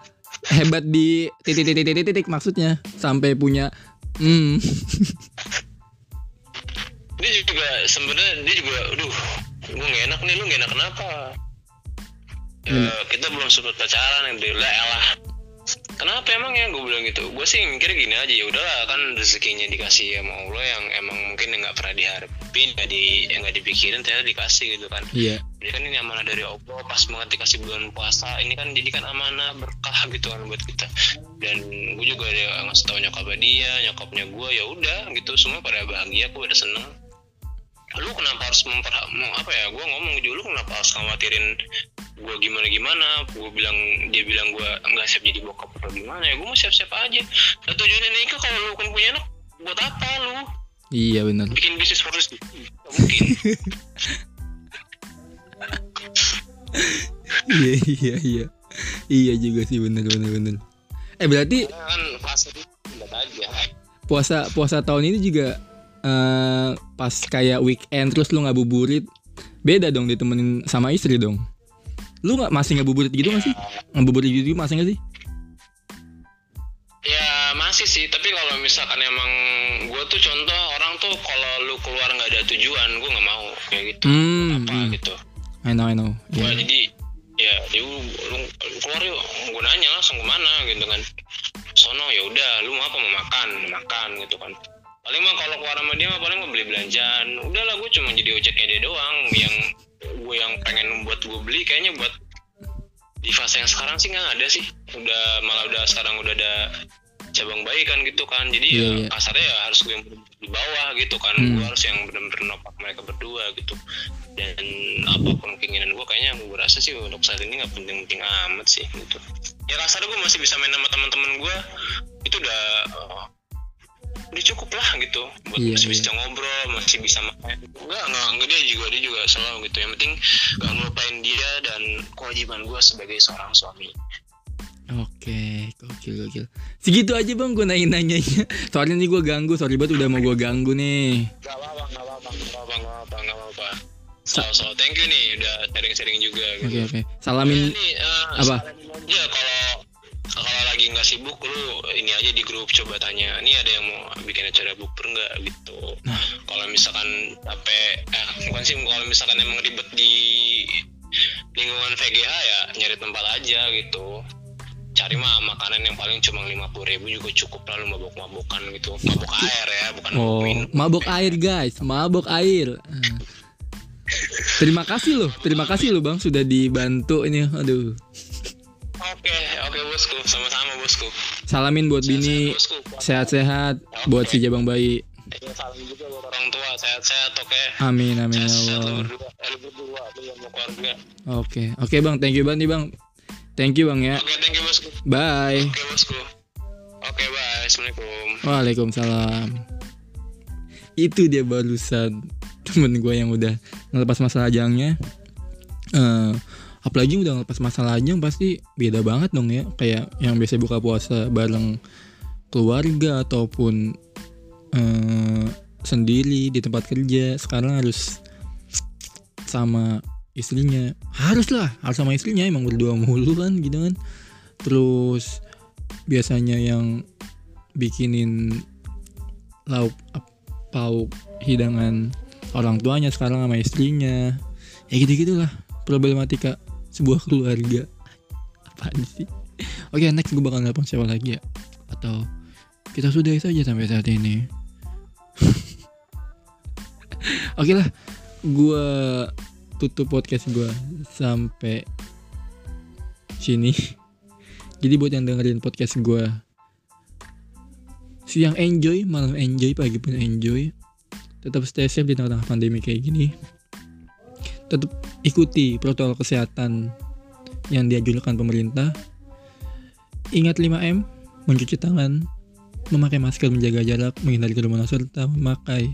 Hebat di titik titik titik titik maksudnya. Sampai punya hmm. Dia juga sebenarnya dia juga aduh gue gak enak nih lu gak enak kenapa? Ya, kita belum sempat pacaran yang dia lah elah kenapa emang ya gue bilang gitu? Gue sih mikir gini aja ya udahlah kan rezekinya dikasih sama Allah yang emang mungkin nggak pernah diharapin nggak di nggak dipikirin ternyata dikasih gitu kan. Iya. Jadi kan ini amanah dari Allah pas banget dikasih bulan puasa ini kan jadi kan amanah berkah gitu kan buat kita. Dan gue juga ada ngasih tahu nyokapnya dia nyokapnya gue ya udah gitu semua pada bahagia gue udah seneng lu kenapa harus memper mau apa ya? Gue ngomong gitu lu kenapa harus khawatirin gue gimana gimana gue bilang dia bilang gue nggak siap jadi bokap atau gimana ya? Gue mau siap siap aja. Nah, tujuannya nikah kalau lu kan punya anak buat apa lu? Iya benar bikin bisnis Nggak mungkin. Iya iya iya. Iya juga sih bener bener bener. Eh berarti kan aja. puasa puasa tahun ini juga eh pas kayak weekend terus lu ngabuburit beda dong ditemenin sama istri dong lu nggak masih ngabuburit gitu nggak sih ngabuburit gitu masih nggak sih Ya masih sih, tapi kalau misalkan emang gue tuh contoh orang tuh kalau lu keluar nggak ada tujuan, gue nggak mau kayak gitu. Hmm, apa hmm. gitu? I know I know Gue Iya. jadi ya dia lu, lu keluar yuk, gue nanya langsung ke mana gitu kan. Sono ya udah, lu mau apa mau makan, makan gitu kan. Paling mah kalau keluar sama dia mah paling mau beli belanjaan. Udahlah gue cuma jadi ojeknya dia doang. Yang gue yang pengen buat gue beli kayaknya buat di fase yang sekarang sih nggak ada sih. Udah malah udah sekarang udah ada cabang bayi kan gitu kan. Jadi Iya, ya iya. kasarnya ya harus gue yang di bawah gitu kan. Hmm. Gue harus yang benar-benar nopak mereka berdua gitu. Dan apa pun keinginan gue kayaknya gue rasa sih untuk saat ini nggak penting-penting amat sih gitu. Ya kasarnya gue masih bisa main sama teman-teman gue itu udah udah cukup lah gitu buat Iya, masih iya. bisa ngobrol masih bisa makan enggak enggak enggak dia juga dia juga selalu gitu yang penting gak ngelupain dia dan kewajiban gue sebagai seorang suami Oke, gokil gokil. Segitu aja bang, gue nanya nanyanya. Soalnya nih gue ganggu, sorry banget udah mau gue ganggu nih. gak apa-apa gak apa-apa gak apa-apa gak apa-apa gak apa-apa so so thank you nih udah sharing-sharing juga Oke gitu oke. Ya, Salamin. nih, eh, Apa? salamin aja kalau kalau lagi nggak sibuk lu ini aja di grup coba tanya ini ada yang mau bikin acara bukber nggak? Gitu. Nah. kalau misalkan capek eh bukan sih kalau misalkan emang ribet di lingkungan VGH ya nyari tempat aja gitu. Cari mah makanan yang paling cuma lima puluh ribu juga cukup lalu mabok mabokan gitu. Mabok air ya bukan Oh, minum mabok air guys, mabok air. Terima kasih loh, terima kasih loh bang sudah dibantu ini. Aduh, oke oke bosku. Sama-sama bosku. Salamin buat Sehat-sehat, bini. bosku. sehat-sehat buat si jabang bayi. Iya, salam juga buat orang tua. Sehat-sehat oke. Amin amin ya lu Allah. berdua. Eh, oke oke bang. Thank you banget nih bang. Thank you bang ya. Oke thank you bosku. Bye. Oke bosku. Oke bye. Assalamualaikum. Waalaikumsalam. Itu dia barusan temen gue yang udah ngelepas masalah ajangnya. Eh, apalagi udah ngelepas masalah ajang pasti beda banget dong ya. Kayak yang biasa buka puasa bareng keluarga ataupun eh, sendiri di tempat kerja. Sekarang harus sama istrinya. Harus lah, harus sama istrinya emang berdua mulu kan gitu kan. Terus biasanya yang bikinin lauk pauk hidangan orang tuanya sekarang sama istrinya ya gitu gitulah problematika sebuah keluarga. Apaan sih? Oke next gue bakal nelfon siapa lagi ya? Atau kita sudahi saja sampai saat ini. Oke lah gue tutup podcast gue sampai sini. Jadi buat yang dengerin podcast gue siang enjoy, malam enjoy, pagi pun enjoy. Tetap stay safe di tengah-tengah pandemi kayak gini. Tetap ikuti protokol kesehatan yang dianjurkan pemerintah. Ingat 5M, mencuci tangan, memakai masker, menjaga jarak, menghindari kerumunan serta memakai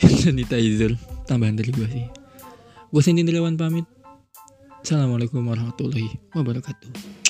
sanitizer. Tambahan dari gue sih. Gue Cindy Indriawan pamit. Assalamualaikum warahmatullahi wabarakatuh.